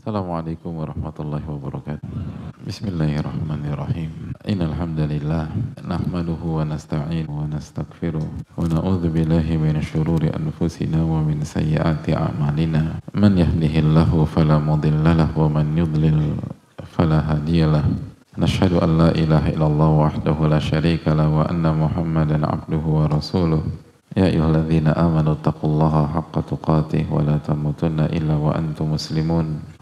السلام عليكم ورحمة الله وبركاته. بسم الله الرحمن الرحيم. إن الحمد لله نحمده ونستعينه ونستغفره ونعوذ بالله من شرور أنفسنا ومن سيئات أعمالنا. من يهده الله فلا مضل له ومن يضلل فلا هادي له. نشهد أن لا إله إلا الله وحده لا شريك له وأن محمدا عبده ورسوله. يا أيها الذين آمنوا اتقوا الله حق تقاته ولا تموتن إلا وأنتم مسلمون.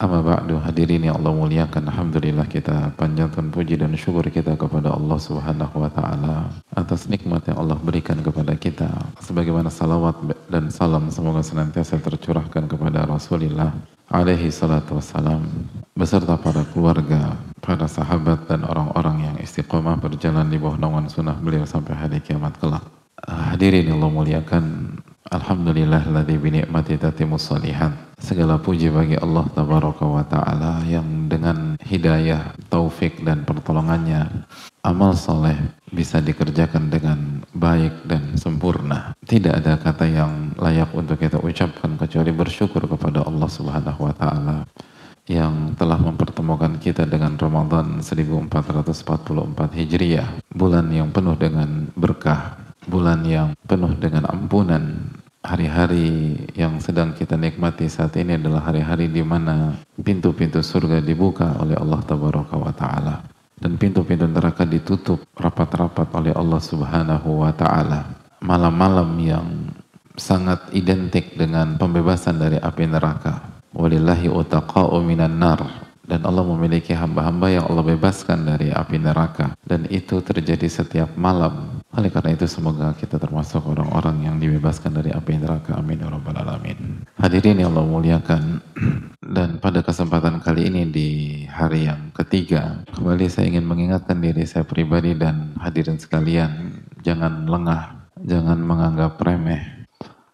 Amma ba'du hadirin yang Allah muliakan Alhamdulillah kita panjatkan puji dan syukur kita kepada Allah subhanahu wa ta'ala Atas nikmat yang Allah berikan kepada kita. Sebagaimana salawat dan salam semoga senantiasa tercurahkan kepada Rasulullah alaihi salatu wassalam Beserta para keluarga, para sahabat dan orang-orang yang istiqomah berjalan di bawah naungan sunnah beliau sampai hari kiamat kelak. Hadirin yang Allah muliakan, Alhamdulillah ladzi bi ni'mati tatimus salihat. Segala puji bagi Allah tabaraka wa taala yang dengan hidayah, taufik dan pertolongannya amal soleh bisa dikerjakan dengan baik dan sempurna. Tidak ada kata yang layak untuk kita ucapkan kecuali bersyukur kepada Allah Subhanahu wa taala yang telah mempertemukan kita dengan Ramadan 1444 Hijriah, bulan yang penuh dengan berkah, bulan yang penuh dengan ampunan. Hari-hari yang sedang kita nikmati saat ini adalah hari-hari di mana pintu-pintu surga dibuka oleh Allah Tabaraka wa Ta'ala dan pintu-pintu neraka ditutup rapat-rapat oleh Allah Subhanahu wa Ta'ala. Malam-malam yang sangat identik dengan pembebasan dari api neraka. Walillahi utaqa'u minan nar dan Allah memiliki hamba-hamba yang Allah bebaskan dari api neraka. Dan itu terjadi setiap malam. Oleh karena itu semoga kita termasuk orang-orang yang dibebaskan dari api neraka. Amin ya alamin. Hadirin yang Allah muliakan. Dan pada kesempatan kali ini di hari yang ketiga kembali saya ingin mengingatkan diri saya pribadi dan hadirin sekalian jangan lengah jangan menganggap remeh.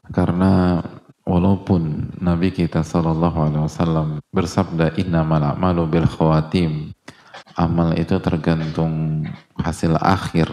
Karena walaupun Nabi kita Shallallahu Alaihi Wasallam bersabda inna a'malu bil khawatim amal itu tergantung hasil akhir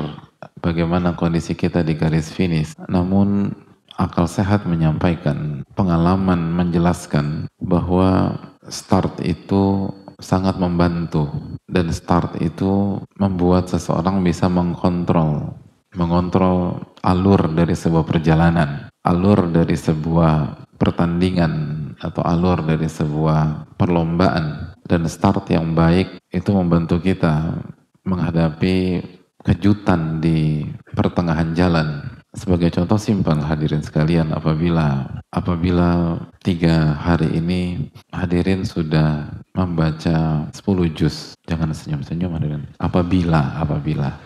bagaimana kondisi kita di garis finish. Namun akal sehat menyampaikan pengalaman menjelaskan bahwa start itu sangat membantu dan start itu membuat seseorang bisa mengkontrol mengontrol alur dari sebuah perjalanan alur dari sebuah pertandingan atau alur dari sebuah perlombaan dan start yang baik itu membantu kita menghadapi kejutan di pertengahan jalan. Sebagai contoh simpel hadirin sekalian apabila apabila tiga hari ini hadirin sudah membaca 10 juz jangan senyum-senyum hadirin apabila apabila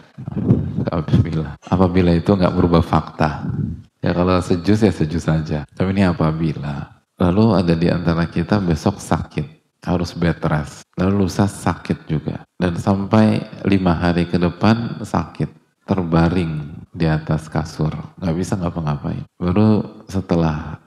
apabila apabila itu nggak berubah fakta Ya kalau sejus ya sejus saja. Tapi ini apabila. Lalu ada di antara kita besok sakit. Harus bed rest. Lalu lusa sakit juga. Dan sampai lima hari ke depan sakit. Terbaring di atas kasur. Gak bisa ngapa-ngapain. Baru setelah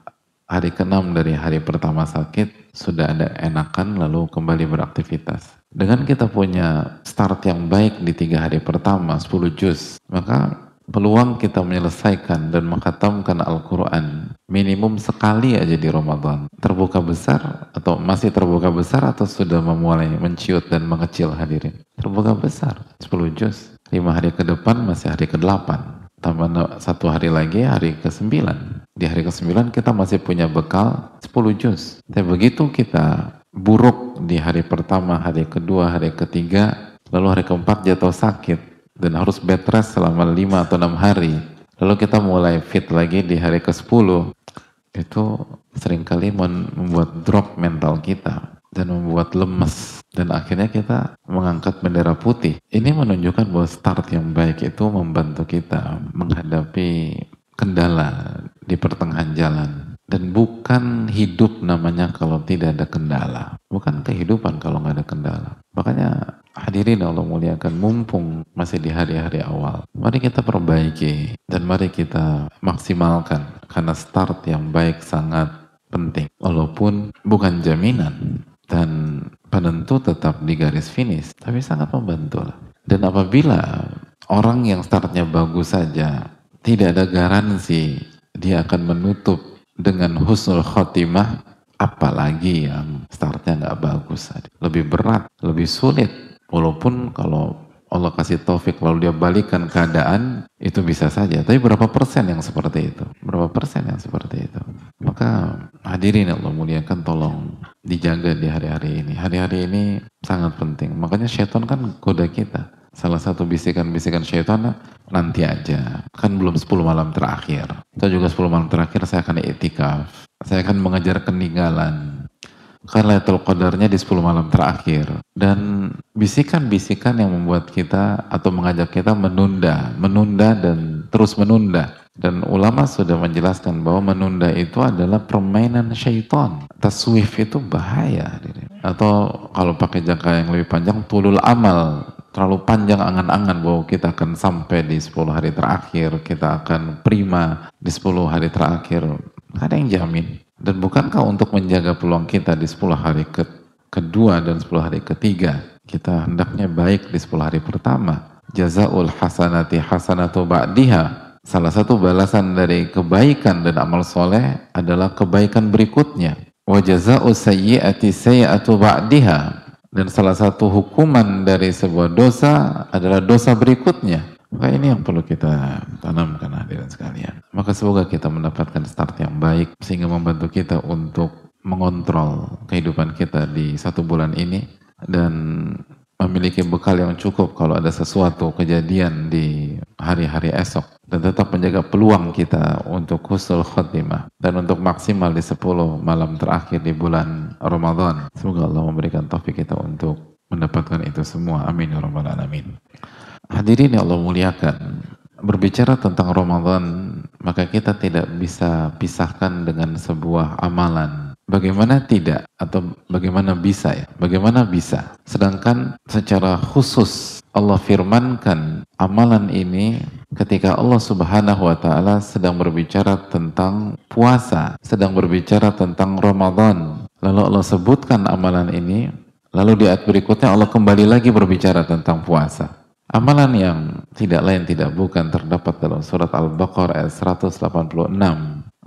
hari ke-6 dari hari pertama sakit. Sudah ada enakan lalu kembali beraktivitas. Dengan kita punya start yang baik di tiga hari pertama, 10 juz. Maka peluang kita menyelesaikan dan menghatamkan Al-Quran minimum sekali aja di Ramadan. Terbuka besar atau masih terbuka besar atau sudah memulai menciut dan mengecil hadirin? Terbuka besar 10 juz. 5 hari ke depan masih hari ke-8 tambah satu hari lagi hari ke-9 di hari ke-9 kita masih punya bekal 10 juz. Tapi begitu kita buruk di hari pertama, hari kedua, hari ketiga lalu hari keempat jatuh sakit dan harus bed rest selama 5 atau 6 hari. Lalu kita mulai fit lagi di hari ke-10. Itu sering kali membuat drop mental kita dan membuat lemes dan akhirnya kita mengangkat bendera putih. Ini menunjukkan bahwa start yang baik itu membantu kita menghadapi kendala di pertengahan jalan dan bukan hidup namanya kalau tidak ada kendala bukan kehidupan kalau nggak ada kendala makanya Hadirin Allah muliakan, mumpung masih di hari-hari awal, mari kita perbaiki dan mari kita maksimalkan karena start yang baik sangat penting. Walaupun bukan jaminan dan penentu tetap di garis finish, tapi sangat membantu. Dan apabila orang yang startnya bagus saja, tidak ada garansi dia akan menutup dengan husnul khotimah, apalagi yang startnya nggak bagus. Lebih berat, lebih sulit Walaupun kalau Allah kasih taufik lalu dia balikan keadaan itu bisa saja. Tapi berapa persen yang seperti itu? Berapa persen yang seperti itu? Maka hadirin Allah muliakan tolong dijaga di hari-hari ini. Hari-hari ini sangat penting. Makanya syaitan kan goda kita. Salah satu bisikan-bisikan syaitan nanti aja. Kan belum 10 malam terakhir. Kita juga 10 malam terakhir saya akan itikaf. Saya akan mengejar keninggalan kan Lailatul Qadarnya di 10 malam terakhir. Dan bisikan-bisikan yang membuat kita atau mengajak kita menunda, menunda dan terus menunda. Dan ulama sudah menjelaskan bahwa menunda itu adalah permainan syaitan. Taswif itu bahaya atau kalau pakai jangka yang lebih panjang tulul amal. Terlalu panjang angan-angan bahwa kita akan sampai di 10 hari terakhir kita akan prima di 10 hari terakhir. Ada yang jamin dan bukankah untuk menjaga peluang kita di 10 hari ke kedua dan 10 hari ketiga, kita hendaknya baik di 10 hari pertama. Jazaul hasanati hasanatu ba'diha. Salah satu balasan dari kebaikan dan amal soleh adalah kebaikan berikutnya. Wa jaza'u sayyi'ati sayyi'atu ba'diha. Dan salah satu hukuman dari sebuah dosa adalah dosa berikutnya. Maka ini yang perlu kita tanamkan hadirin sekalian. Maka semoga kita mendapatkan start yang baik sehingga membantu kita untuk mengontrol kehidupan kita di satu bulan ini dan memiliki bekal yang cukup kalau ada sesuatu kejadian di hari-hari esok dan tetap menjaga peluang kita untuk husnul khotimah dan untuk maksimal di 10 malam terakhir di bulan Ramadan. Semoga Allah memberikan taufik kita untuk mendapatkan itu semua. Amin ya rabbal alamin. Hadirin yang Allah muliakan, berbicara tentang Ramadan, maka kita tidak bisa pisahkan dengan sebuah amalan. Bagaimana tidak atau bagaimana bisa ya? Bagaimana bisa? Sedangkan secara khusus Allah firmankan amalan ini ketika Allah Subhanahu wa taala sedang berbicara tentang puasa, sedang berbicara tentang Ramadan. Lalu Allah sebutkan amalan ini, lalu di ayat berikutnya Allah kembali lagi berbicara tentang puasa. Amalan yang tidak lain tidak bukan terdapat dalam surat Al-Baqarah ayat 186.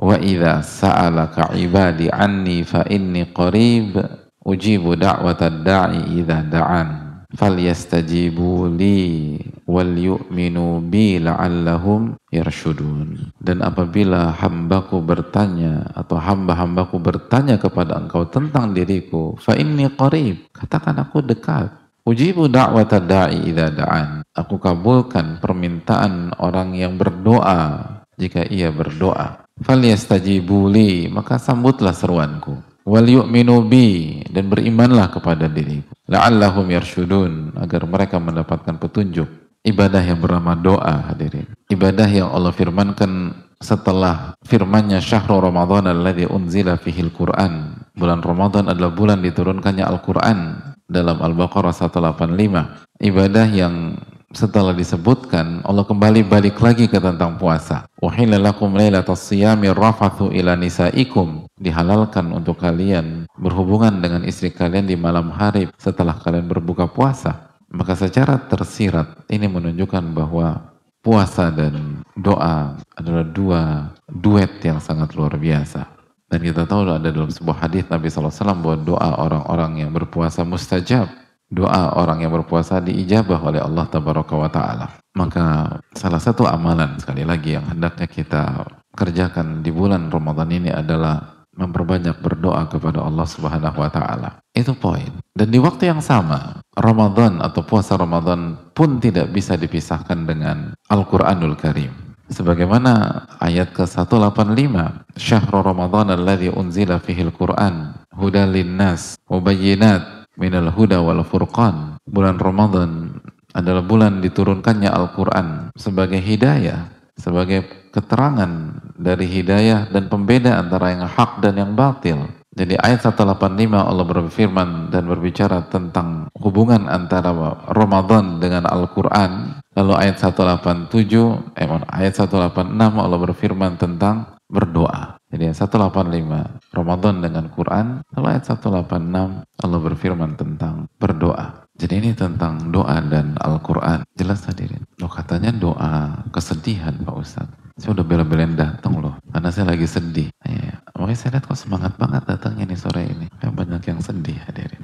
Wa idza sa'alaka ibadi anni fa inni qarib ujibu da'watad da'i idza da'an. Falyastajibu li wal yu'minu bi la'allahum yarshudun. Dan apabila hambaku bertanya atau hamba-hambaku bertanya kepada engkau tentang diriku fa inni qarib katakan aku dekat Ujibu da'wata da'i idha da'an. Aku kabulkan permintaan orang yang berdoa jika ia berdoa. Falyastajibu li, maka sambutlah seruanku. Wal yu'minu bi dan berimanlah kepada diriku. La'allahum yarshudun agar mereka mendapatkan petunjuk. Ibadah yang bernama doa hadirin. Ibadah yang Allah firmankan setelah firmannya syahrul Ramadan alladhi unzila fihil Qur'an. Bulan Ramadan adalah bulan diturunkannya Al-Quran dalam Al-Baqarah 185 ibadah yang setelah disebutkan Allah kembali balik lagi ke tentang puasa. Wahilla lakum lailatas siyami rafathu ila nisaikum. Dihalalkan untuk kalian berhubungan dengan istri kalian di malam hari setelah kalian berbuka puasa. Maka secara tersirat ini menunjukkan bahwa puasa dan doa adalah dua duet yang sangat luar biasa dan kita tahu ada dalam sebuah hadis Nabi SAW bahwa doa orang-orang yang berpuasa mustajab. Doa orang yang berpuasa diijabah oleh Allah Tabaraka wa Ta'ala. Maka salah satu amalan sekali lagi yang hendaknya kita kerjakan di bulan Ramadan ini adalah memperbanyak berdoa kepada Allah Subhanahu wa taala. Itu poin. Dan di waktu yang sama, Ramadan atau puasa Ramadan pun tidak bisa dipisahkan dengan Al-Qur'anul Karim. Sebagaimana ayat ke-185, Syahrul Ramadan alladhi unzila fihil Qur'an hudan linnas mubayyinat minal huda wal furqan. Bulan Ramadan adalah bulan diturunkannya Al-Quran sebagai hidayah, sebagai keterangan dari hidayah dan pembeda antara yang hak dan yang batil. Jadi ayat 185 Allah berfirman dan berbicara tentang hubungan antara Ramadan dengan Al-Quran. Lalu ayat 187, eh, ayat 186 Allah berfirman tentang berdoa. Jadi ayat 185 Ramadan dengan Quran. Lalu ayat 186 Allah berfirman tentang berdoa. Jadi ini tentang doa dan Al-Quran. Jelas hadirin. Loh katanya doa kesedihan Pak Ustadz. Saya udah bela-belain datang loh. Karena saya lagi sedih. Ya, makanya saya lihat kok semangat banget datangnya nih sore ini. Kayak banyak yang sedih hadirin.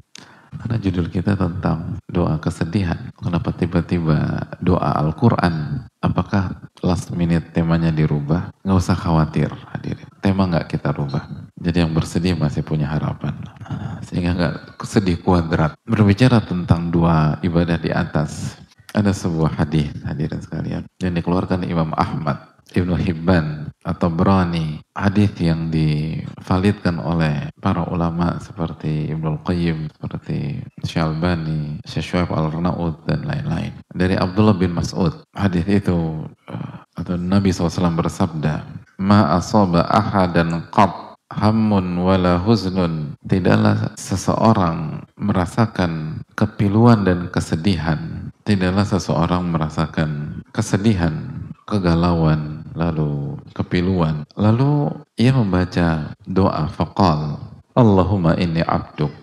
Karena judul kita tentang doa kesedihan. Kenapa tiba-tiba doa Al-Quran? Apakah last minute temanya dirubah? Nggak usah khawatir hadirin. Tema nggak kita rubah. Jadi yang bersedih masih punya harapan. Sehingga nggak sedih kuadrat. Berbicara tentang dua ibadah di atas. Ada sebuah hadis hadirin sekalian yang dikeluarkan Imam Ahmad Ibnu Hibban atau Brani hadis yang divalidkan oleh para ulama seperti Ibnu Qayyim seperti Syalbani, Syekh Al-Ranaud dan lain-lain dari Abdullah bin Mas'ud hadis itu eh, atau Nabi SAW bersabda ma asaba ahadan qat hammun wala huznun tidaklah seseorang merasakan kepiluan dan kesedihan tidaklah seseorang merasakan kesedihan kegalauan lalu kepiluan. Lalu ia membaca doa faqal, Allahumma inni abduk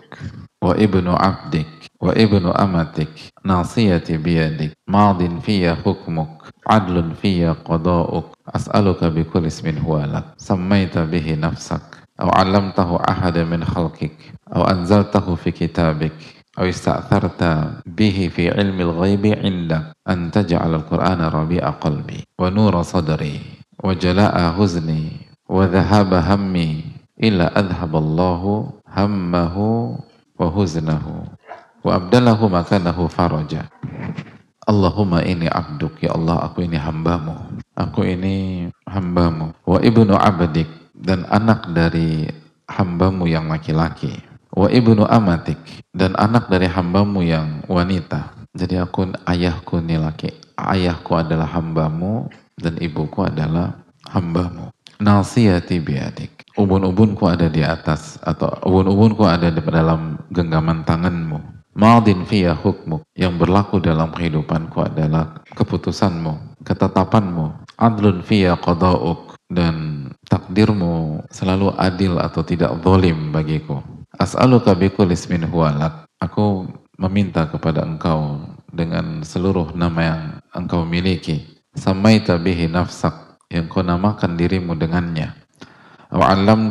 wa ibnu abdik wa ibnu amatik nasiyati biyadik madin fiyya hukmuk adlun fiyya qada'uk as'aluka bi kulli ismin huwa lak sammaita bihi nafsak أو علمته أحد من خلقك أو أنزلته في كتابك أو استأثرت به في علم الغيب عند أن تجعل القرآن ربيع قلبي ونور صدري وجلاء حزني وذهاب همي إلا أذهب الله همه وحزنه وأبدله مكانه فرجا اللهم إني عبدك يا الله أكويني إني أكويني أكو وابن عبدك dan anak dari hambamu yang laki-laki wa ibnu amatik dan anak dari hambamu yang wanita. Jadi aku ayahku ini laki, ayahku adalah hambamu dan ibuku adalah hambamu. Nasiyati biadik. Ubun-ubunku ada di atas atau ubun-ubunku ada di dalam genggaman tanganmu. Maldin fiya hukmuk. Yang berlaku dalam kehidupanku adalah keputusanmu, ketetapanmu. Adlun fiya qada'uk. Dan takdirmu selalu adil atau tidak zalim bagiku. As'aluka bikul ismin huwalak. Aku meminta kepada engkau dengan seluruh nama yang engkau miliki. Samaita bihi nafsak. Yang kau namakan dirimu dengannya.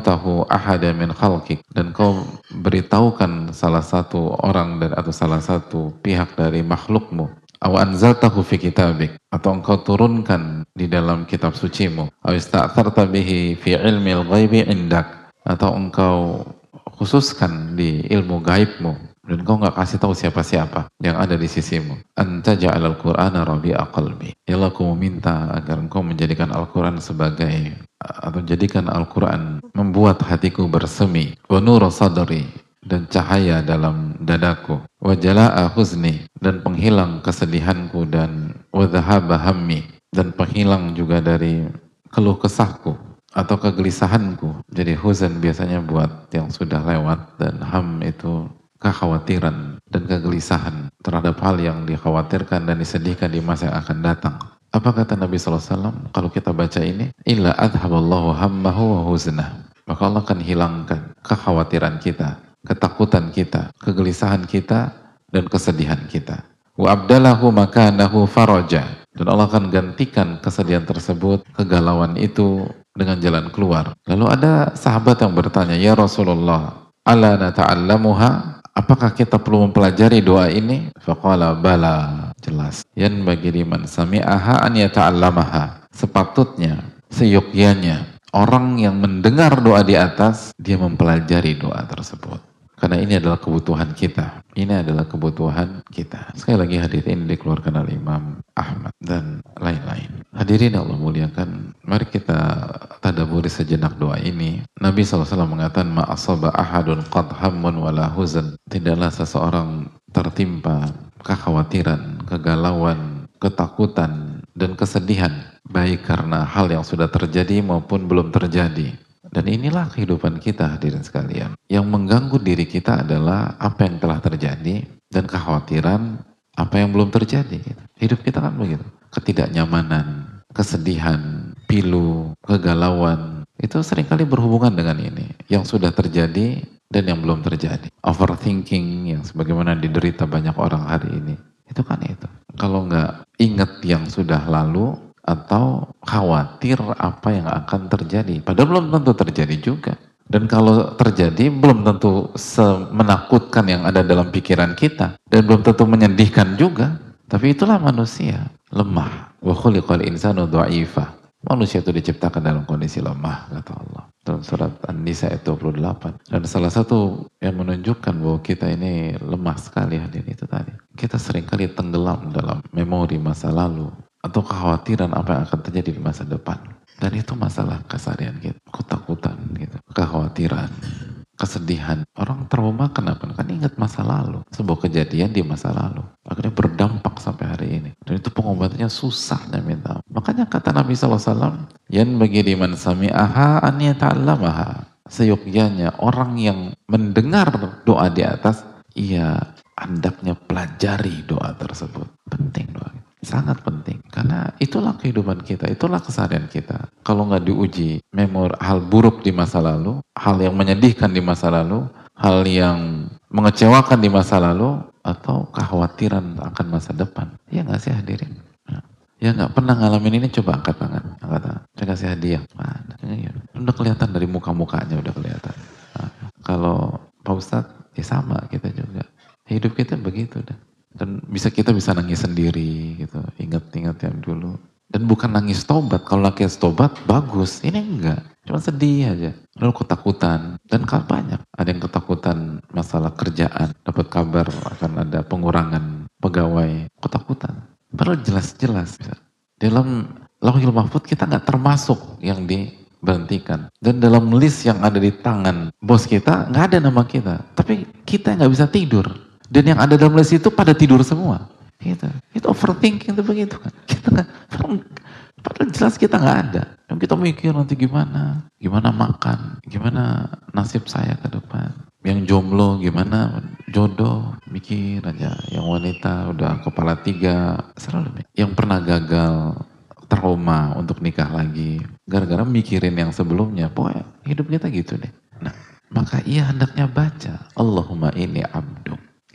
tahu ahada min khalqik. Dan kau beritahukan salah satu orang dan atau salah satu pihak dari makhlukmu. Aw anzaltahu fi kitabik. Atau engkau turunkan di dalam kitab sucimu. Aw ista'tharta bihi fi ilmi al-ghaibi indak. Atau engkau khususkan di ilmu gaibmu dan kau nggak kasih tahu siapa-siapa yang ada di sisimu. Anta ja'al al-Qur'ana rabi'a qalbi. Ya Allah, aku meminta agar engkau menjadikan Al-Quran sebagai atau jadikan Al-Quran membuat hatiku bersemi. Wa nura sadri dan cahaya dalam dadaku. Wa jala'a huzni dan penghilang kesedihanku dan wa hammi dan penghilang juga dari keluh kesahku atau kegelisahanku. Jadi huzan biasanya buat yang sudah lewat dan ham itu kekhawatiran dan kegelisahan terhadap hal yang dikhawatirkan dan disedihkan di masa yang akan datang. Apa kata Nabi SAW? Kalau kita baca ini, illa adhaballahu hammahu wa huznah. Maka Allah akan hilangkan kekhawatiran kita, ketakutan kita, kegelisahan kita, dan kesedihan kita. Wa abdalahu makanahu faraja. Dan Allah akan gantikan kesedihan tersebut, kegalauan itu dengan jalan keluar. Lalu ada sahabat yang bertanya, Ya Rasulullah, ala nata'allamuha? Apakah kita perlu mempelajari doa ini? Faqala bala. Jelas. Yan bagi liman sami'aha an yata'allamaha. Sepatutnya, seyogyanya, orang yang mendengar doa di atas, dia mempelajari doa tersebut. Karena ini adalah kebutuhan kita. Ini adalah kebutuhan kita. Sekali lagi hadis ini dikeluarkan oleh Imam Ahmad dan lain-lain. Hadirin Allah muliakan, mari kita tadaburi sejenak doa ini. Nabi SAW mengatakan, Ma'asaba ahadun qad hammun. Tidaklah seseorang tertimpa kekhawatiran, kegalauan, ketakutan, dan kesedihan. Baik karena hal yang sudah terjadi maupun belum terjadi Dan inilah kehidupan kita hadirin sekalian. Yang mengganggu diri kita adalah apa yang telah terjadi dan kekhawatiran apa yang belum terjadi. Hidup kita kan begitu. Ketidaknyamanan, kesedihan, pilu, kegalauan. Itu sering kali berhubungan dengan ini. Yang sudah terjadi dan yang belum terjadi. Overthinking yang sebagaimana diderita banyak orang hari ini. Itu kan itu. Kalau nggak ingat yang sudah lalu, atau khawatir apa yang akan terjadi. Padahal belum tentu terjadi juga. Dan kalau terjadi belum tentu semenakutkan yang ada dalam pikiran kita dan belum tentu menyedihkan juga. Tapi itulah manusia, lemah. Wa khuliqal insanu dha'ifa. Manusia itu diciptakan dalam kondisi lemah, kata Allah. Dalam surat An-Nisa ayat 28. Dan salah satu yang menunjukkan bahwa kita ini lemah sekali hadir itu tadi. Kita sering kali tenggelam dalam memori masa lalu, atau kekhawatiran apa yang akan terjadi di masa depan. Dan itu masalah keseharian kita, ketakutan gitu, kekhawatiran, kesedihan. Orang trauma kenapa? Kan ingat masa lalu, sebuah kejadian di masa lalu. Akhirnya berdampak sampai hari ini. Dan itu pengobatannya susahnya minta. Makanya kata Nabi SAW, Yan bagi diman sami'aha an yata'allamaha. Seyogyanya orang yang mendengar doa di atas, ia hendaknya pelajari doa tersebut. Penting doa. Sangat penting. Karena itulah kehidupan kita, itulah keseharian kita. Kalau nggak diuji memor hal buruk di masa lalu, hal yang menyedihkan di masa lalu, hal yang mengecewakan di masa lalu, atau kekhawatiran akan masa depan. Ya nggak sih hadirin? Nah, ya nggak pernah ngalamin ini coba angkat tangan, angkat tangan. Saya kasih hadiah. Mana? Ya, udah kelihatan dari muka-mukanya udah kelihatan. Nah, kalau Pak Ustadz ya sama kita juga. Hidup kita begitu dah dan bisa kita bisa nangis sendiri gitu. Ingat-ingat yang dulu. Dan bukan nangis tobat. Kalau nangis tobat bagus. Ini enggak. Cuma sedih aja. Lalu ketakutan. Dan banyak. Ada yang ketakutan masalah kerjaan. Dapat kabar akan ada pengurangan pegawai. Ketakutan. Padahal jelas-jelas. Dalam lauhil mahfud kita nggak termasuk yang diberhentikan. Dan dalam list yang ada di tangan bos kita nggak ada nama kita. Tapi kita nggak bisa tidur dan yang ada dalam list itu pada tidur semua. Gitu. Itu overthinking itu begitu kan. Kita nggak, padahal jelas kita nggak ada. Yang kita mikir nanti gimana, gimana makan, gimana nasib saya ke depan. Yang jomblo gimana jodoh, mikir aja. Yang wanita udah kepala tiga, selalu. Yang pernah gagal trauma untuk nikah lagi, gara-gara mikirin yang sebelumnya. Pokoknya hidup kita gitu deh. Nah, maka ia hendaknya baca. Allahumma ini abduk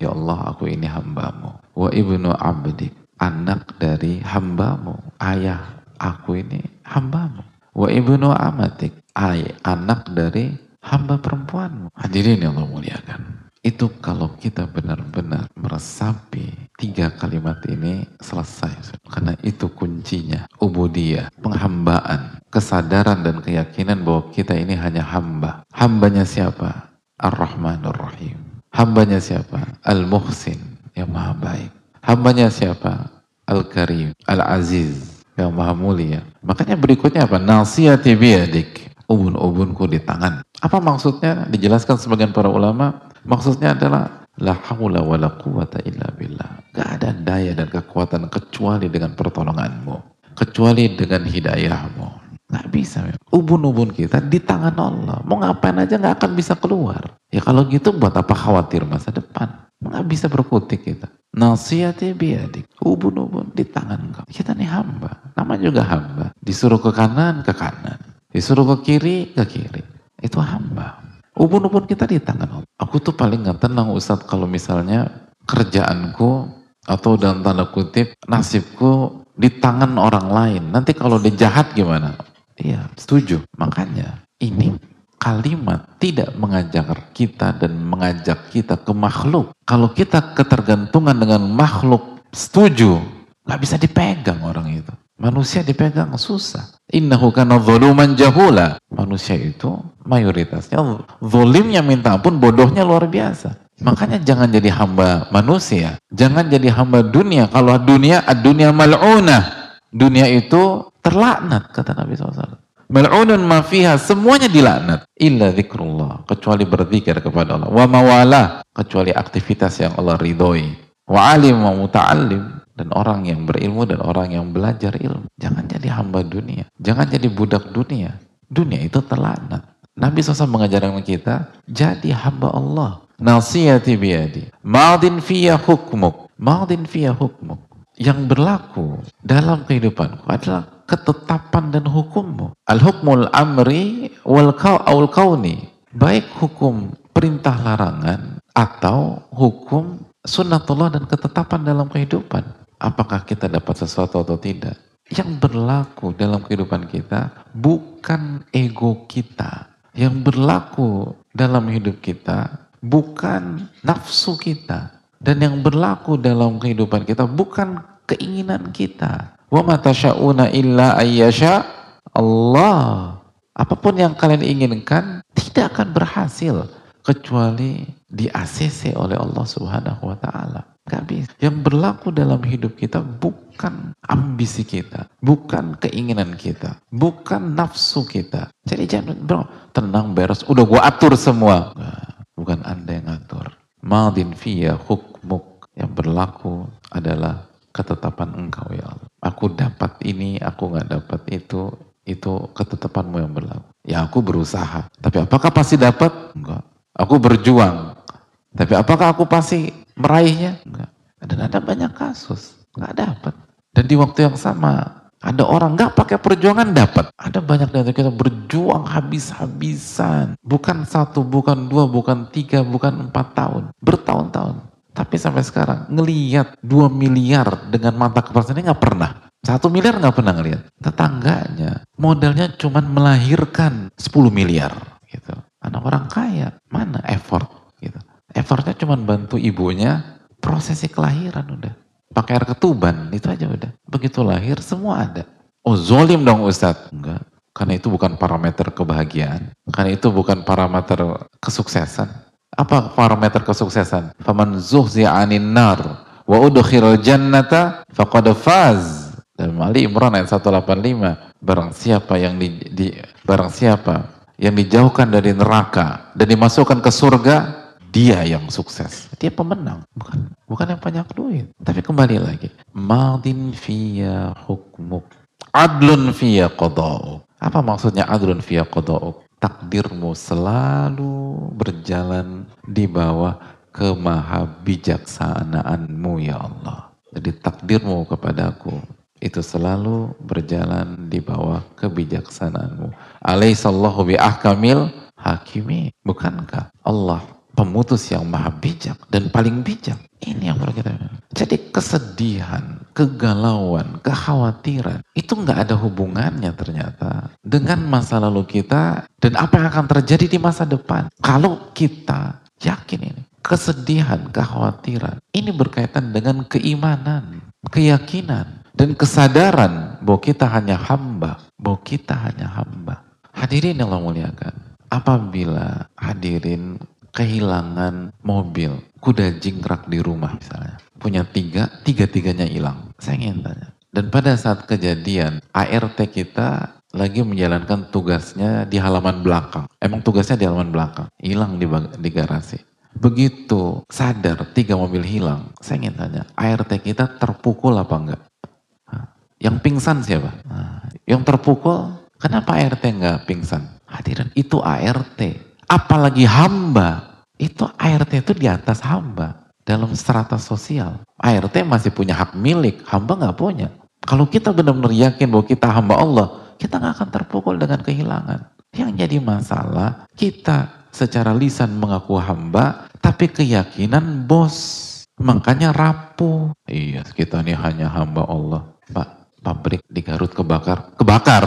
Ya Allah aku ini hambamu. Wa ibnu abdik. Anak dari hambamu. Ayah aku ini hambamu. Wa ibnu amatik. Ay, anak dari hamba perempuanmu. Hadirin yang Allah muliakan. Itu kalau kita benar-benar meresapi tiga kalimat ini selesai. Karena itu kuncinya. Ubudiyah, penghambaan, kesadaran dan keyakinan bahwa kita ini hanya hamba. Hambanya siapa? Ar-Rahmanur Rahim. Hambanya siapa? Al-Muhsin, yang maha baik. Hambanya siapa? Al-Karim, Al-Aziz, yang maha mulia. Makanya berikutnya apa? Nasiyati biyadik. Ubun-ubunku di tangan. Apa maksudnya? Dijelaskan sebagian para ulama. Maksudnya adalah La hawla wa la quwata illa billah. Gak ada daya dan kekuatan kecuali dengan pertolonganmu. Kecuali dengan hidayahmu. Gak bisa. Ubun-ubun kita di tangan Allah. Mau ngapain aja gak akan bisa keluar. Ya kalau gitu buat apa khawatir masa depan? Nggak bisa berkutik kita. Nasiyati biadik. Ubun-ubun di tangan kau. Kita nih hamba. Nama juga hamba. Disuruh ke kanan, ke kanan. Disuruh ke kiri, ke kiri. Itu hamba. Ubun-ubun kita di tangan Allah. Aku tuh paling nggak tenang Ustadz kalau misalnya kerjaanku atau dalam tanda kutip nasibku di tangan orang lain. Nanti kalau dia jahat gimana? Iya, setuju. Makanya ini kalimat tidak mengajak kita dan mengajak kita ke makhluk. Kalau kita ketergantungan dengan makhluk, setuju, nggak bisa dipegang orang itu. Manusia dipegang susah. Innahu kana zaluman jahula. Manusia itu mayoritasnya zolimnya minta ampun, bodohnya luar biasa. Makanya jangan jadi hamba manusia. Jangan jadi hamba dunia. Kalau dunia, dunia mal'unah. Dunia itu terlaknat, kata Nabi SAW. Mal'unun ma fiha, semuanya dilaknat. Illa zikrullah, kecuali berzikir kepada Allah. Wa mawalah, kecuali aktivitas yang Allah ridhoi. Wa alim wa muta'allim, dan orang yang berilmu dan orang yang belajar ilmu. Jangan jadi hamba dunia. Jangan jadi budak dunia. Dunia itu terlaknat. Nabi SAW mengajarkan kita, jadi hamba Allah. Nasiyati biyadi. Ma'adin fiyah hukmuk. Ma'adin fiyah hukmuk. Yang berlaku dalam kehidupanku adalah ketetapan dan hukummu. Al-hukmul amri wal kauni. Baik hukum perintah larangan atau hukum sunnatullah dan ketetapan dalam kehidupan. Apakah kita dapat sesuatu atau tidak? Yang berlaku dalam kehidupan kita bukan ego kita. Yang berlaku dalam hidup kita bukan nafsu kita. Dan yang berlaku dalam kehidupan kita bukan keinginan kita. Wa matasyauna illa ayyasha Allah. Apa pun yang kalian inginkan tidak akan berhasil kecuali di ACC oleh Allah Subhanahu wa taala. Bisa. Yang berlaku dalam hidup kita bukan ambisi kita, bukan keinginan kita, bukan nafsu kita. Jadi jangan bro, tenang beres, udah gua atur semua. bukan anda yang atur. Madin fiya hukmuk yang berlaku adalah ketetapan engkau ya Allah. Aku dapat ini, aku nggak dapat itu, itu ketetapanmu yang berlaku. Ya aku berusaha, tapi apakah pasti dapat? Enggak. Aku berjuang, tapi apakah aku pasti meraihnya? Enggak. Dan ada banyak kasus, nggak dapat. Dan di waktu yang sama, ada orang nggak pakai perjuangan dapat. Ada banyak dari kita berjuang habis-habisan. Bukan satu, bukan dua, bukan tiga, bukan empat tahun. Bertahun-tahun. Tapi sampai sekarang ngeliat dua miliar dengan mata kepala sendiri nggak pernah. Satu miliar nggak pernah ngeliat. Tetangganya modalnya cuma melahirkan 10 miliar. Gitu. Anak orang kaya, mana effort? Gitu. Effortnya cuma bantu ibunya prosesi kelahiran udah. Pakai air ketuban, itu aja udah. Begitu lahir semua ada. Oh zolim dong Ustadz. Enggak. Karena itu bukan parameter kebahagiaan. Karena itu bukan parameter kesuksesan. Apa parameter kesuksesan? Faman zuhzi anin nar wa udkhilal jannata faqad faz. Dalam Ali Imran ayat 185. Barang siapa yang di, di barang siapa yang dijauhkan dari neraka dan dimasukkan ke surga, dia yang sukses. Dia pemenang, bukan bukan yang banyak duit. Tapi kembali lagi, madin fiya hukmuk, adlun fiya qada'u. Apa maksudnya adlun fiya qada'u? Takdirmu selalu berjalan di bawah kemaha bijaksanaanmu ya Allah. Jadi takdirmu kepadaku itu selalu berjalan di bawah kebijaksanaanmu. Alaihissallahu bi ahkamil hakimi. Bukankah Allah pemutus yang maha bijak dan paling bijak. Ini yang perlu kita Jadi kesedihan, kegalauan, kekhawatiran itu nggak ada hubungannya ternyata dengan masa lalu kita dan apa yang akan terjadi di masa depan. Kalau kita yakin ini, kesedihan, kekhawatiran ini berkaitan dengan keimanan, keyakinan dan kesadaran bahwa kita hanya hamba, bahwa kita hanya hamba. Hadirin yang Allah muliakan, apabila hadirin kehilangan mobil, kuda jingkrak di rumah misalnya. Punya tiga, tiga-tiganya hilang. Saya ingin tanya. Dan pada saat kejadian, ART kita lagi menjalankan tugasnya di halaman belakang. Emang tugasnya di halaman belakang. Hilang di, di garasi. Begitu sadar tiga mobil hilang, saya ingin tanya, ART kita terpukul apa enggak? Yang pingsan siapa? Yang terpukul, kenapa ART enggak pingsan? Hadirin, itu ART apalagi hamba, itu ART itu di atas hamba dalam strata sosial. ART masih punya hak milik, hamba nggak punya. Kalau kita benar-benar yakin bahwa kita hamba Allah, kita nggak akan terpukul dengan kehilangan. Yang jadi masalah, kita secara lisan mengaku hamba, tapi keyakinan bos. Makanya rapuh. Iya, kita ini hanya hamba Allah. Pak, pabrik di Garut kebakar. Kebakar.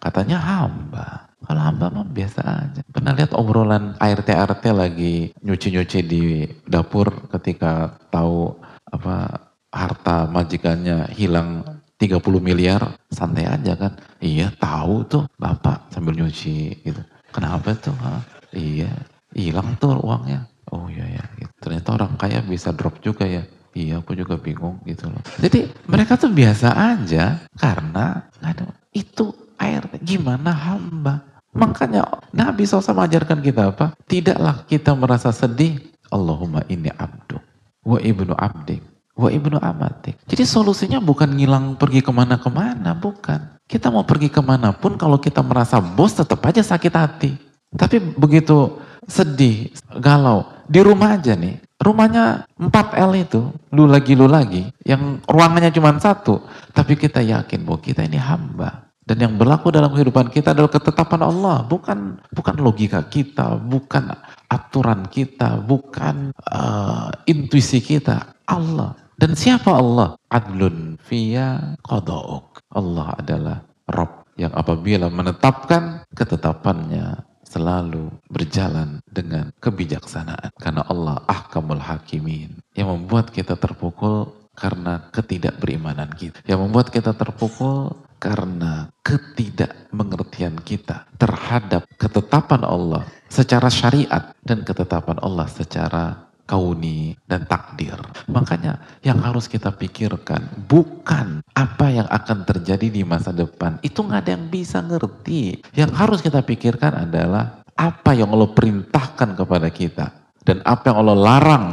Katanya hamba. Kalau hamba mah biasa aja. Pernah lihat obrolan ART-ART lagi nyuci-nyuci di dapur ketika tahu apa harta majikannya hilang 30 miliar, santai aja kan. Iya tahu tuh bapak sambil nyuci gitu. Kenapa tuh? Ha? Iya, hilang tuh uangnya. Oh iya ya, gitu. ternyata orang kaya bisa drop juga ya. Iya, aku juga bingung gitu loh. Jadi mereka tuh biasa aja karena ada itu ART. Gimana hamba? Makanya Nabi SAW mengajarkan kita apa? Tidaklah kita merasa sedih. Allahumma ini abdu. Wa ibnu abdik. Wa ibnu amatik. Jadi solusinya bukan ngilang pergi ke mana-kemana. Bukan. Kita mau pergi ke mana pun kalau kita merasa bos tetap aja sakit hati. Tapi begitu sedih, galau, di rumah aja nih, rumahnya 4L itu, lu lagi lu lagi, yang ruangannya cuma satu, tapi kita yakin bahwa kita ini hamba. Dan yang berlaku dalam kehidupan kita adalah ketetapan Allah, bukan bukan logika kita, bukan aturan kita, bukan uh, intuisi kita. Allah. Dan siapa Allah? Adlun fiya qada'uk. Allah adalah Rob yang apabila menetapkan ketetapannya selalu berjalan dengan kebijaksanaan. Karena Allah ahkamul hakimin. Yang membuat kita terpukul karena ketidakberimanan kita. Yang membuat kita terpukul karena ketidakmengertian kita terhadap ketetapan Allah secara syariat dan ketetapan Allah secara kauni dan takdir. Makanya yang harus kita pikirkan bukan apa yang akan terjadi di masa depan. Itu nggak ada yang bisa ngerti. Yang harus kita pikirkan adalah apa yang Allah perintahkan kepada kita dan apa yang Allah larang.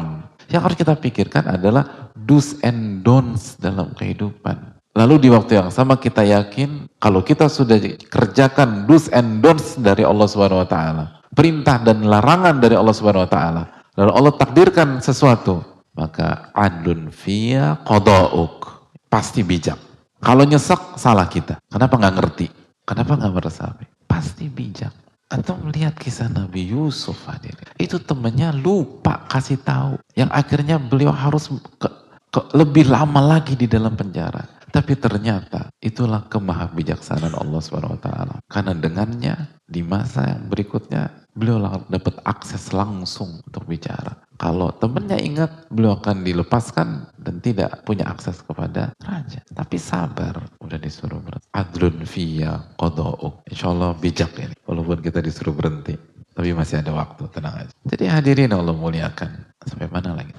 Yang harus kita pikirkan adalah do's and don'ts dalam kehidupan. Lalu di waktu yang sama kita yakin kalau kita sudah kerjakan do's and don'ts dari Allah Subhanahu wa taala, perintah dan larangan dari Allah Subhanahu wa taala, Lalu Allah takdirkan sesuatu, maka adun fia qada'uk. Pasti bijak. Kalau nyesek, salah kita. Kenapa nggak ngerti? Kenapa nggak meresapi? Pasti bijak. Atau melihat kisah Nabi Yusuf hadir. Itu temannya lupa kasih tahu. Yang akhirnya beliau harus ke, ke, lebih lama lagi di dalam penjara. Tapi ternyata itulah kemahabijaksanaan Allah Subhanahu wa taala. Karena dengannya di masa yang berikutnya beliau dapat akses langsung untuk bicara. Kalau temannya ingat, beliau akan dilepaskan dan tidak punya akses kepada raja. Tapi sabar, udah disuruh berhenti. Adlun fiya qada'uk. Insya Allah bijak ini, walaupun kita disuruh berhenti. Tapi masih ada waktu, tenang aja. Jadi hadirin Allah muliakan. Sampai mana lagi?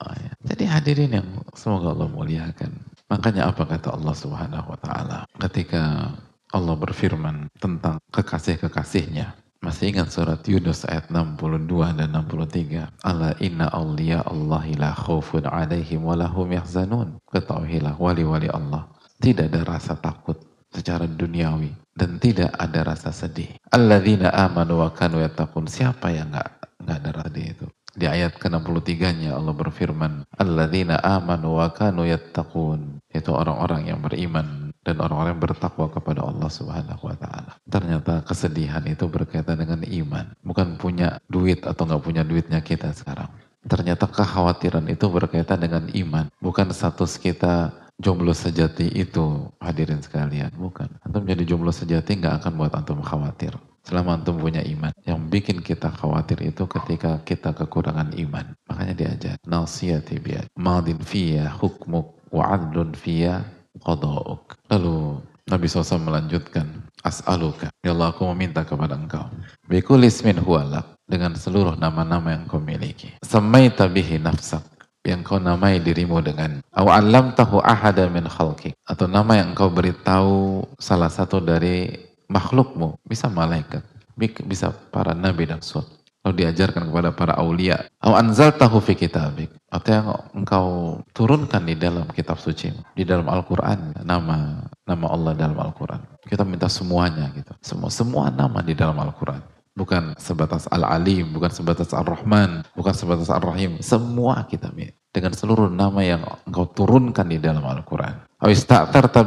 Oh, ya. Jadi hadirin yang semoga Allah muliakan. Makanya apa kata Allah Subhanahu wa taala ketika Allah berfirman tentang kekasih-kekasihnya. Masih ingat surat Yunus ayat 62 dan 63. Ala inna awliya Allahi la khawfun alaihim walahum yahzanun. Ketahuilah wali-wali Allah. Tidak ada rasa takut secara duniawi. Dan tidak ada rasa sedih. Alladzina amanu wa kanu yatakun. Siapa yang nggak nggak ada rasa itu? Di ayat ke-63-nya Allah berfirman, Alladzina amanu wa kanu yattaqun. Itu orang-orang yang beriman dan orang-orang yang bertakwa kepada Allah Subhanahu wa taala. Ternyata kesedihan itu berkaitan dengan iman, bukan punya duit atau nggak punya duitnya kita sekarang. Ternyata kekhawatiran itu berkaitan dengan iman, bukan status kita jomblo sejati itu hadirin sekalian, bukan. Antum jadi jomblo sejati nggak akan buat antum khawatir. Selama antum punya iman. Yang bikin kita khawatir itu ketika kita kekurangan iman. Makanya diajar. Nasiyati biad. Madin fiyya hukmuk wa adlun fiyya qada'uk. Lalu Nabi SAW melanjutkan. As'aluka. Ya Allah aku meminta kepada engkau. Bikulis min huwalak. Dengan seluruh nama-nama yang kau miliki. Samaita bihi nafsak yang kau namai dirimu dengan aw tahu ahada min khalqik atau nama yang kau beritahu salah satu dari makhlukmu, bisa malaikat, bisa para nabi dan suat. Lalu diajarkan kepada para aulia. Au tahu fi kitabik. Atau engkau turunkan di dalam kitab suci. Di dalam Al-Quran. Nama nama Allah dalam Al-Quran. Kita minta semuanya gitu. Semua, semua nama di dalam Al-Quran. Bukan sebatas Al-Alim, bukan sebatas Ar-Rahman, bukan sebatas Ar-Rahim. Semua kita minta. Dengan seluruh nama yang engkau turunkan di dalam Al-Quran. Awis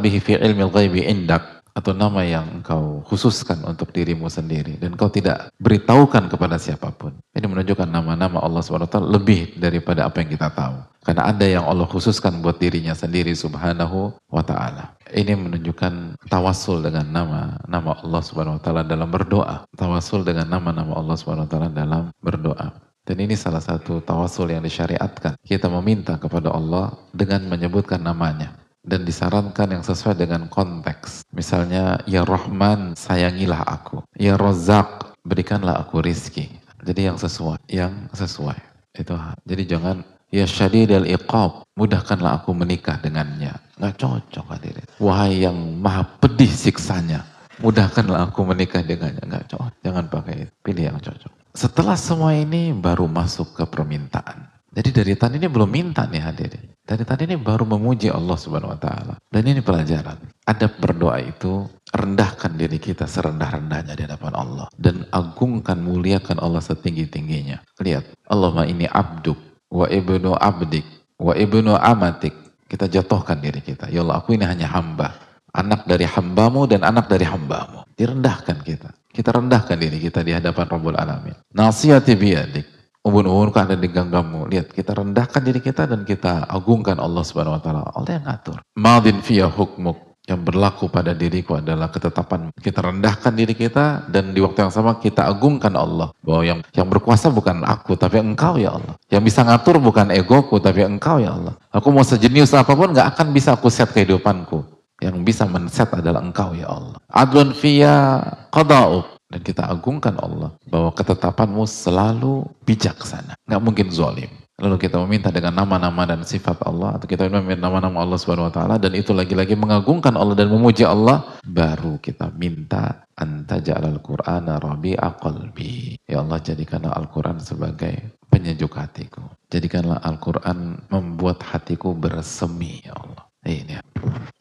bihi fi ilmi ghaibi indak atau nama yang engkau khususkan untuk dirimu sendiri dan kau tidak beritahukan kepada siapa pun. Ini menunjukkan nama-nama Allah SWT lebih daripada apa yang kita tahu. Karena ada yang Allah khususkan buat dirinya sendiri subhanahu wa ta'ala. Ini menunjukkan tawasul dengan nama nama Allah Subhanahu wa taala dalam berdoa. Tawasul dengan nama-nama Allah Subhanahu wa taala dalam berdoa. Dan ini salah satu tawasul yang disyariatkan. Kita meminta kepada Allah dengan menyebutkan namanya dan disarankan yang sesuai dengan konteks. Misalnya, Ya Rahman, sayangilah aku. Ya Rozak, berikanlah aku rizki. Jadi yang sesuai, yang sesuai. Itu jadi jangan Ya syadid al-iqab, mudahkanlah aku menikah dengannya. Nggak cocok hadirin. Wahai yang maha pedih siksanya, mudahkanlah aku menikah dengannya. Nggak cocok. Jangan pakai itu. Pilih yang cocok. Setelah semua ini baru masuk ke permintaan. Jadi dari tadi ini belum minta nih hadirin. Dari tadi ini baru memuji Allah Subhanahu wa taala. Dan ini pelajaran. adab berdoa itu rendahkan diri kita serendah-rendahnya di hadapan Allah dan agungkan muliakan Allah setinggi-tingginya. Lihat, Allahumma ini abduk wa ibnu abdik wa ibnu amatik. Kita jatuhkan diri kita. Ya Allah, aku ini hanya hamba. Anak dari hambamu dan anak dari hambamu. Direndahkan kita. Kita rendahkan diri kita di hadapan Rabbul Alamin. Nasihati biadik. Ubun-ubun ada di. Lihat, kita rendahkan diri kita dan kita agungkan Allah Subhanahu wa taala. Allah yang ngatur. Madin fiya hukmuk. Yang berlaku pada diriku adalah ketetapan. Kita rendahkan diri kita dan di waktu yang sama kita agungkan Allah. Bahwa yang yang berkuasa bukan aku tapi engkau ya Allah. Yang bisa ngatur bukan egoku tapi engkau ya Allah. Aku mau sejenius apa pun nggak akan bisa aku set kehidupanku. Yang bisa men-set adalah engkau ya Allah. Adlun fiya qada'uk dan kita agungkan Allah bahwa ketetapanmu selalu bijaksana nggak mungkin zalim Lalu kita meminta dengan nama-nama dan sifat Allah atau kita meminta nama-nama Allah Subhanahu wa taala dan itu lagi-lagi mengagungkan Allah dan memuji Allah, baru kita minta anta ja'alal qur'ana rabi'a qalbi. Ya Allah jadikanlah Al-Qur'an sebagai penyejuk hatiku. Jadikanlah Al-Qur'an membuat hatiku bersemi ya Allah. Ini ya.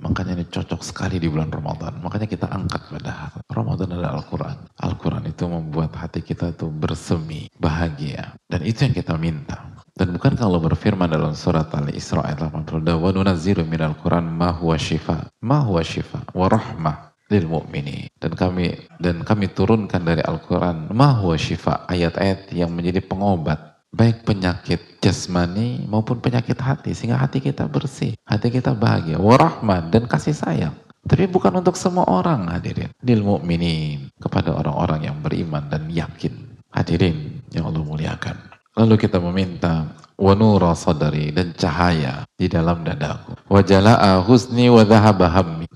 Makanya ini cocok sekali di bulan Ramadan. Makanya kita angkat pada Ramadan adalah Al-Quran. Al-Quran itu membuat hati kita itu bersemi, bahagia. Dan itu yang kita minta. Dan bukan kalau berfirman dalam surat Al-Isra ayat 82, "Wa nunazzilu minal Qur'an ma huwa syifa." Ma huwa syifa wa rahmah lil mu'mini. Dan kami dan kami turunkan dari Al-Qur'an ma huwa syifa, ayat-ayat yang menjadi pengobat baik penyakit jasmani maupun penyakit hati sehingga hati kita bersih, hati kita bahagia, warahmah dan kasih sayang. Tapi bukan untuk semua orang hadirin. Lil mu'minin kepada orang-orang yang beriman dan yakin. Hadirin yang Allah muliakan. Lalu kita meminta wanura sadari dan cahaya di dalam dadaku. Wajala'a husni wa.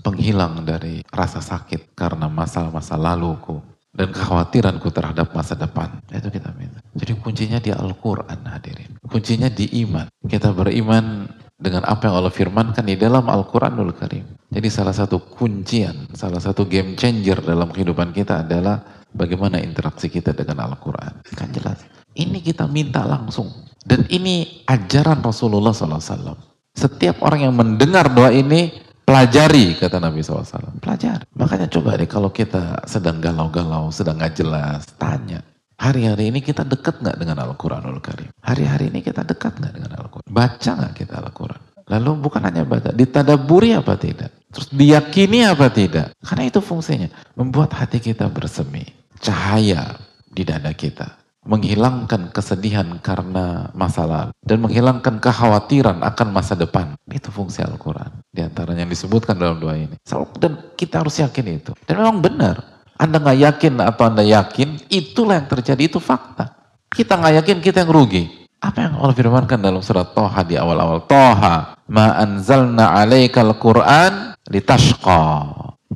Penghilang dari rasa sakit karena masalah-masa laluku dan kekhawatiranku terhadap masa depan. Itu kita minta. Jadi kuncinya di Al-Quran hadirin. Kuncinya di iman. Kita beriman dengan apa yang Allah firmankan di dalam Al-Quranul Karim. Jadi salah satu kuncian, salah satu game changer dalam kehidupan kita adalah bagaimana interaksi kita dengan Al-Quran. Kan jelas. Ini kita minta langsung. Dan ini ajaran Rasulullah SAW. Setiap orang yang mendengar doa ini, pelajari kata Nabi SAW. Pelajari. Makanya coba deh kalau kita sedang galau-galau, sedang nggak jelas, tanya. Hari-hari ini kita dekat nggak dengan Al-Quranul Karim? Hari-hari ini kita dekat nggak dengan Al-Quran? Baca nggak kita Al-Quran? Lalu bukan hanya baca, ditadaburi apa tidak? Terus diyakini apa tidak? Karena itu fungsinya. Membuat hati kita bersemi. Cahaya di dada kita menghilangkan kesedihan karena masa lalu dan menghilangkan kekhawatiran akan masa depan. Itu fungsi Al-Quran. Di antaranya yang disebutkan dalam doa ini. Dan kita harus yakin itu. Dan memang benar. Anda nggak yakin atau Anda yakin, itulah yang terjadi, itu fakta. Kita nggak yakin, kita yang rugi. Apa yang Allah firmankan dalam surat Toha di awal-awal? Toha, ma anzalna alaikal Qur'an litashqa.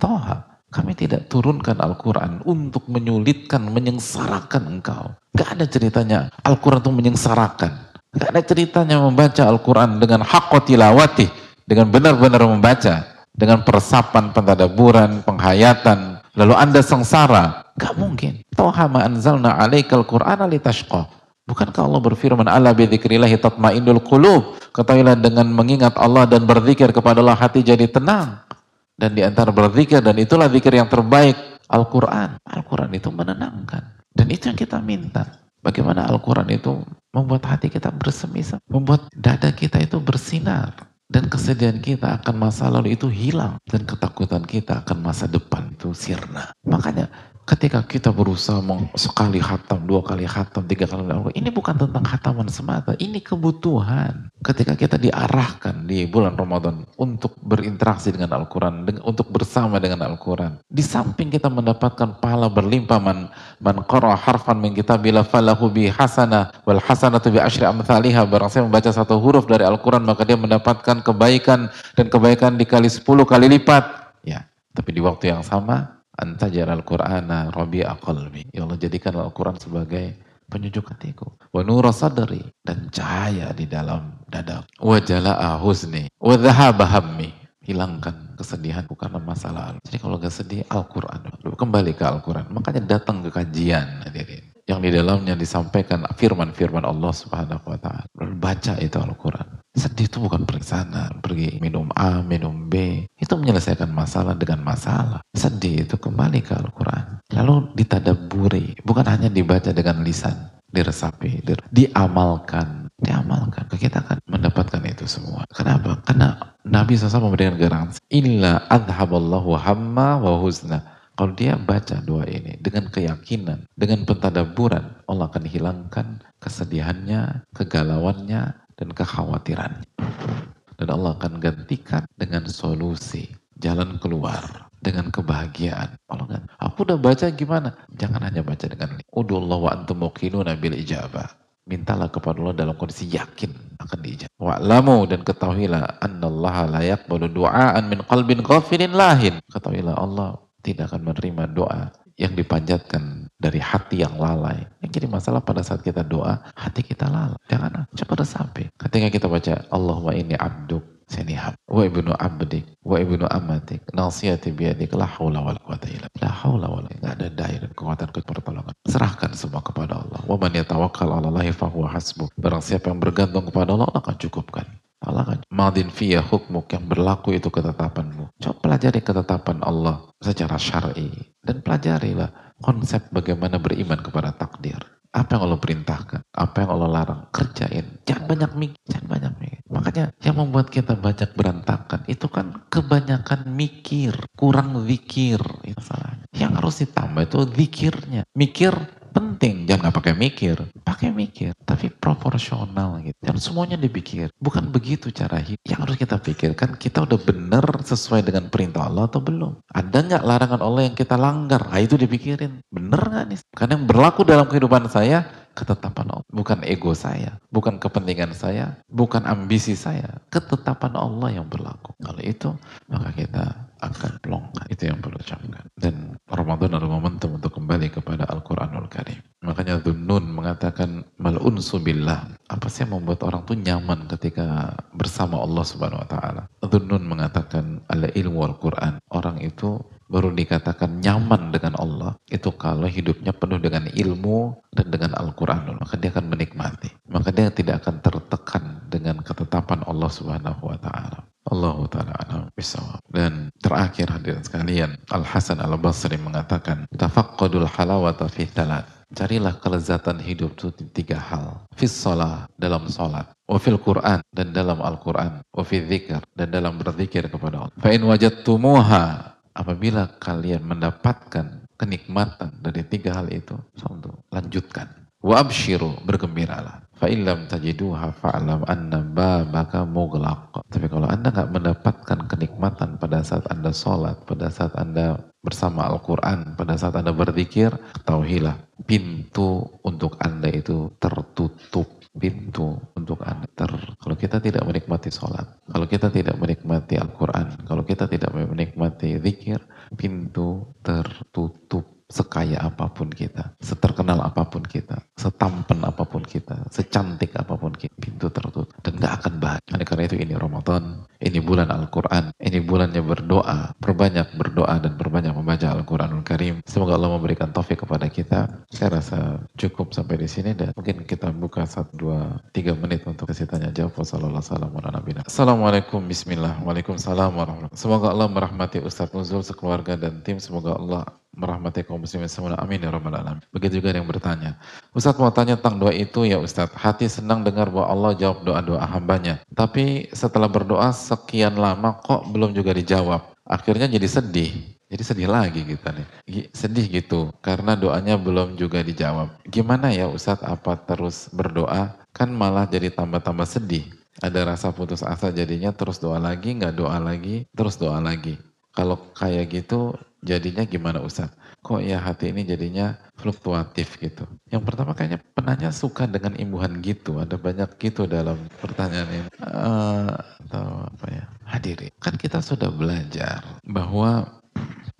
Toha, kami tidak turunkan Al-Quran untuk menyulitkan, menyengsarakan engkau. Gak ada ceritanya Al-Quran itu menyengsarakan. Gak ada ceritanya membaca Al-Quran dengan hak tilawati, dengan benar-benar membaca, dengan persapan, pentadaburan, penghayatan, lalu anda sengsara. Gak mungkin. Toha anzalna alaikal Qur'an litashqa. Bukankah Allah berfirman, Allah bidzikrillahi tatmaindul qulub. Ketahuilah dengan mengingat Allah dan berzikir kepada Allah hati jadi tenang. Dan di antara berzikir dan itulah zikir yang terbaik Al-Quran. Al-Quran itu menenangkan. Dan itu yang kita minta. Bagaimana Al-Quran itu membuat hati kita bersemi, membuat dada kita itu bersinar. Dan kesedihan kita akan masa lalu itu hilang. Dan ketakutan kita akan masa depan itu sirna. Makanya ketika kita berusaha sekali hatam, dua kali hatam, tiga kali hatam, ini bukan tentang hataman semata, ini kebutuhan. Ketika kita diarahkan di bulan Ramadan untuk berinteraksi dengan Al-Quran, untuk bersama dengan Al-Quran. Di samping kita mendapatkan pahala berlimpah man, man qara harfan min bila falahu bi hasana wal hasanatu bi asyri amthaliha. Barang saya membaca satu huruf dari Al-Quran maka dia mendapatkan kebaikan dan kebaikan dikali sepuluh kali lipat. Ya, tapi di waktu yang sama Antajar al-Qur'ana rabi'a qalbi. Ya Allah jadikan Al-Quran sebagai penyejuk hatiku. Wa nura dan cahaya di dalam dada. Wa jala'a huzni. Wa dhahaba. Hilangkan kesedihanku karena masa lalu. Jadi kalau gak sedih, Al-Quran. Kembali ke Al-Quran. Makanya datang ke kajian. Hadirin. Yang di dalamnya disampaikan firman-firman Allah subhanahu wa ta'ala. Baca itu Al-Quran. Sedih itu bukan pergi sana, pergi minum A, minum B. Itu menyelesaikan masalah dengan masalah. Sedih itu kembali ke Al-Quran. Lalu ditadaburi, bukan hanya dibaca dengan lisan, diresapi, diamalkan. Diamalkan. Kita akan mendapatkan itu semua. Kenapa? Karena Nabi SAW memberikan garansi. Illa adhaballahu hamma wa huzna. Kalau dia baca doa ini dengan keyakinan, dengan pentadaburan, Allah akan hilangkan kesedihannya, kegalauannya, dan kekhawatiran. Dan Allah akan gantikan dengan solusi, jalan keluar, dengan kebahagiaan. Allah kan, aku udah baca gimana? Jangan hanya baca dengan Udullah wa antum muqinuna bil ijabah. Mintalah kepada Allah dalam kondisi yakin akan diijabah. Wa'lamu dan ketahuilah annallaha la yaqbalu du'aan min qalbin ghafilin lahin. Ketahuilah Allah tidak akan menerima doa yang dipanjatkan dari hati yang lalai. Yang jadi masalah pada saat kita doa, hati kita lalai. Jangan cepat sampai. Ketika kita baca Allahumma ini abduk seniham wa ibnu abdik wa ibnu amatik nasiyati biyadik la haula wala quwata illa la haula wala enggak ada daya dan kekuatan ke pertolongan serahkan semua kepada Allah wa man yatawakkal 'ala Allah fa huwa hasbuh barang siapa yang bergantung kepada Allah Allah akan cukupkan Allah kan madin fiyah hukmuk yang berlaku itu ketetapanmu coba pelajari ketetapan Allah secara syar'i dan pelajarilah konsep bagaimana beriman kepada takdir. Apa yang Allah perintahkan, apa yang Allah larang, kerjain. Jangan banyak mikir, jangan banyak mikir. Makanya yang membuat kita banyak berantakan itu kan kebanyakan mikir, kurang zikir. Itu salahnya. Yang harus ditambah itu zikirnya. Mikir penting. Jangan nggak pakai mikir. Pakai mikir tapi proporsional gitu. Dan semuanya dipikir. Bukan begitu cara hidup. Yang harus kita pikirkan kita udah bener sesuai dengan perintah Allah atau belum? Ada nggak larangan Allah yang kita langgar? Nah itu dipikirin. Bener nggak nih? Karena yang berlaku dalam kehidupan saya ketetapan Allah bukan ego saya bukan kepentingan saya bukan ambisi saya ketetapan Allah yang berlaku kalau itu maka kita akan longgar. Itu yang perlu camkan. Dan Ramadan adalah momentum untuk kembali kepada Al-Quranul Karim. Makanya Dhunnun mengatakan mal'unsu billah. Apa sih yang membuat orang tuh nyaman ketika bersama Allah Subhanahu wa taala? Dhunnun mengatakan ala ilmu Al-Quran. Orang itu baru dikatakan nyaman dengan Allah itu kalau hidupnya penuh dengan ilmu dan dengan Al-Quran maka dia akan menikmati maka dia tidak akan tertekan dengan ketetapan Allah Subhanahu wa taala Allah taala bisawab dan terakhir hadirin sekalian Al Hasan Al Basri mengatakan tafaqqadul halawata fi talat carilah kelezatan hidup itu tiga hal fis sholat dalam sholat wa fil Quran dan dalam Al Quran wa fi dzikr dan dalam berzikir kepada Allah fa in wajadtumuha apabila kalian mendapatkan kenikmatan dari tiga hal itu, lanjutkan. Wa abshiru, bergembiralah. Fa illam tajiduha fa'lam anna babaka mughlaq. Tapi kalau Anda nggak mendapatkan kenikmatan pada saat Anda sholat, pada saat Anda bersama Al-Quran, pada saat Anda berzikir, ketahuilah pintu untuk Anda itu tertutup pintu untuk Anda. Ter, kalau kita tidak menikmati sholat, kalau kita tidak menikmati Al-Quran, kalau kita tidak menikmati zikir, pintu tertutup sekaya apa pun kita, seterkenal apa pun kita, setampen apa pun kita, secantik apa pun kita, pintu tertutup dan gak akan bahagia. Karena itu ini Ramadan, ini bulan Al-Quran, ini bulannya berdoa, perbanyak berdoa dan perbanyak membaca Al-Quranul Karim. Semoga Allah memberikan taufik kepada kita. Saya rasa cukup sampai di sini dan mungkin kita buka satu, dua, tiga menit untuk kasih tanya jawab. Assalamualaikum bismillah. Warahmatullahi Semoga Allah merahmati Ustadz Nuzul, sekeluarga dan tim. Semoga Allah merahmati kaum muslimin semua. Amin ya rabbal alamin. Begitu juga yang bertanya. Ustadz mau tanya tentang doa itu ya Ustadz. Hati senang dengar bahwa Allah jawab doa-doa hambanya. Tapi setelah berdoa sekian lama kok belum juga dijawab. Akhirnya jadi sedih. Jadi sedih lagi kita nih. Sedih gitu karena doanya belum juga dijawab. Gimana ya Ustadz apa terus berdoa? Kan malah jadi tambah-tambah sedih. Ada rasa putus asa jadinya terus doa lagi, nggak doa lagi, terus doa lagi. Kalau kayak gitu jadinya gimana Ustaz? Kok ya hati ini jadinya fluktuatif gitu. Yang pertama kayaknya penanya suka dengan imbuhan gitu. Ada banyak gitu dalam pertanyaan ini. Uh, atau apa ya? Hadirin. Kan kita sudah belajar bahwa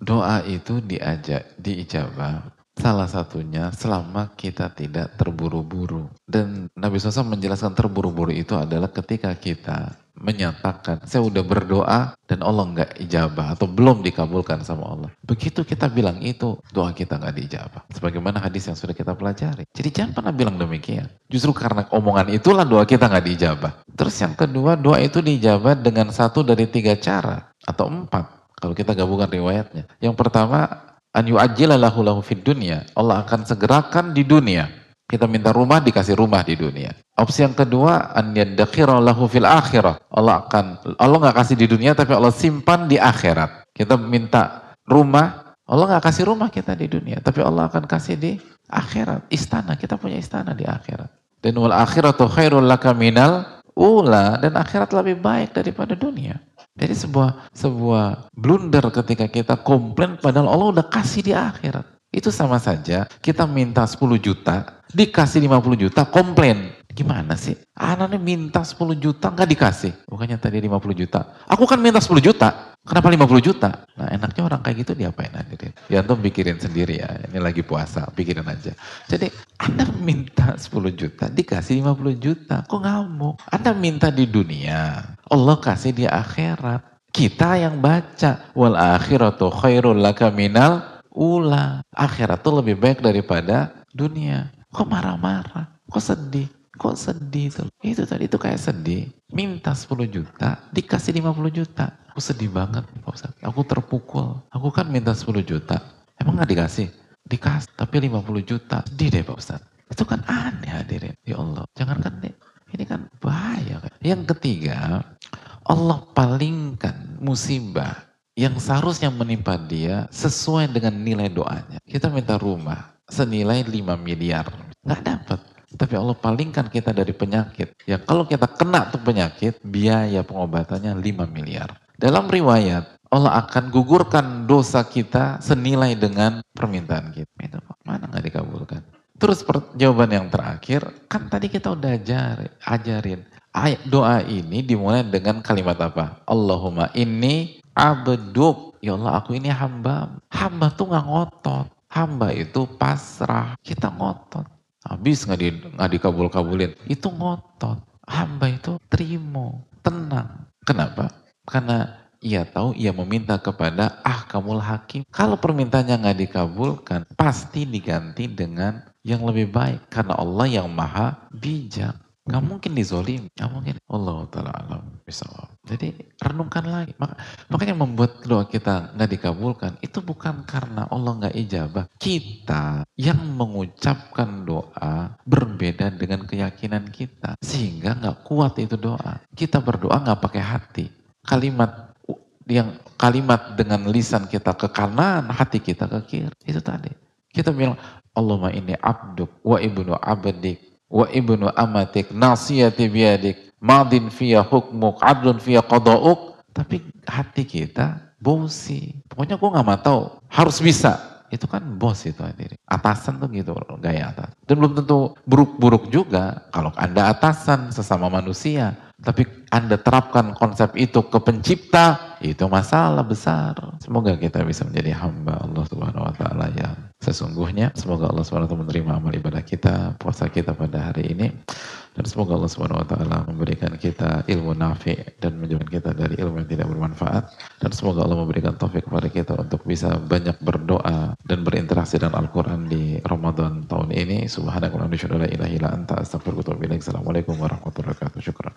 doa itu diajak, diijabah Salah satunya selama kita tidak terburu-buru. Dan Nabi SAW menjelaskan terburu-buru itu adalah ketika kita menyatakan saya udah berdoa dan Allah nggak ijabah atau belum dikabulkan sama Allah. Begitu kita bilang itu, doa kita nggak diijabah. Sebagaimana hadis yang sudah kita pelajari. Jadi jangan pernah bilang demikian. Justru karena omongan itulah doa kita nggak diijabah. Terus yang kedua, doa itu diijabah dengan satu dari tiga cara atau empat. Kalau kita gabungkan riwayatnya. Yang pertama, an yu'ajjilallahu lahu fid dunya. Allah akan segerakan di dunia kita minta rumah, dikasih rumah di dunia. Opsi yang kedua, an lahu fil akhirah. Allah akan Allah nggak kasih di dunia tapi Allah simpan di akhirat. Kita minta rumah, Allah nggak kasih rumah kita di dunia, tapi Allah akan kasih di akhirat. Istana, kita punya istana di akhirat. Dan wal akhiratu khairul laka minal ula dan akhirat lebih baik daripada dunia. Jadi sebuah sebuah blunder ketika kita komplain padahal Allah udah kasih di akhirat. Itu sama saja kita minta 10 juta, dikasih 50 juta, komplain. Gimana sih? Anaknya minta 10 juta nggak dikasih. Bukannya tadi 50 juta. Aku kan minta 10 juta. Kenapa 50 juta? Nah enaknya orang kayak gitu diapain hadirin? Ya antum pikirin sendiri ya. Ini lagi puasa, pikirin aja. Jadi Anda minta 10 juta, dikasih 50 juta. Kok ngamuk? Anda minta di dunia, Allah kasih di akhirat. Kita yang baca. Wal akhiratu khairul laka minal ula. Akhirat tuh lebih baik daripada dunia. Kok marah-marah? Kok sedih? Kok sedih tuh? Itu tadi itu kayak sedih. Minta 10 juta, dikasih 50 juta. Aku sedih banget Pak. Aku terpukul. Aku kan minta 10 juta. Emang gak dikasih? Dikasih, tapi 50 juta. Sedih deh Pak Ustaz. Itu kan aneh hadirin. Ya Allah, jangan kan ini kan bahaya. Yang ketiga, Allah palingkan musibah yang seharusnya menimpa dia sesuai dengan nilai doanya. Kita minta rumah senilai 5 miliar. Nggak dapat. Tapi Allah palingkan kita dari penyakit. Ya kalau kita kena tuh penyakit, biaya pengobatannya 5 miliar. Dalam riwayat, Allah akan gugurkan dosa kita senilai dengan permintaan kita. Itu mana nggak dikabulkan? Terus jawaban yang terakhir, kan tadi kita udah ajarin, ajarin. Doa ini dimulai dengan kalimat apa? Allahumma inni abduk. Ya Allah aku ini hamba. Hamba tuh nggak ngotot. Hamba itu pasrah. Kita ngotot. Habis nggak di, nggak dikabul-kabulin. Itu ngotot. Hamba itu terima, tenang. Kenapa? Karena ia tahu ia meminta kepada ah kamu hakim. Kalau permintaannya nggak dikabulkan, pasti diganti dengan yang lebih baik. Karena Allah yang maha bijak. Gak mungkin dizolim, gak mungkin. Allah Ta'ala alam. Jadi renungkan lagi. Maka, makanya membuat doa kita gak dikabulkan, itu bukan karena Allah gak ijabah. Kita yang mengucapkan doa berbeda dengan keyakinan kita. Sehingga gak kuat itu doa. Kita berdoa gak pakai hati. Kalimat yang kalimat dengan lisan kita ke kanan, hati kita ke kiri. Itu tadi. Kita bilang, Allahumma ini abduk wa ibnu abdik wa ibnu amatik nasiyati biadik madin fiya hukmuk adlun fiya qada'uk. Tapi hati kita bosi. Pokoknya gue gak mau tahu harus bisa. Itu kan bos itu hadirin. Atasan tuh gitu gaya atas. Dan belum tentu buruk-buruk juga kalau anda atasan sesama manusia. Tapi anda terapkan konsep itu ke pencipta itu masalah besar. Semoga kita bisa menjadi hamba Allah subhanahu wa ta'ala yang sesungguhnya. Semoga Allah SWT menerima amal ibadah kita, puasa kita pada hari ini. Dan semoga Allah SWT memberikan kita ilmu nafi dan menjauhkan kita dari ilmu yang tidak bermanfaat. Dan semoga Allah memberikan taufik kepada kita untuk bisa banyak berdoa dan berinteraksi dengan Al-Quran di Ramadan tahun ini. Subhanakallahumma wa bihamdika anta Assalamualaikum warahmatullahi wabarakatuh. Syukran.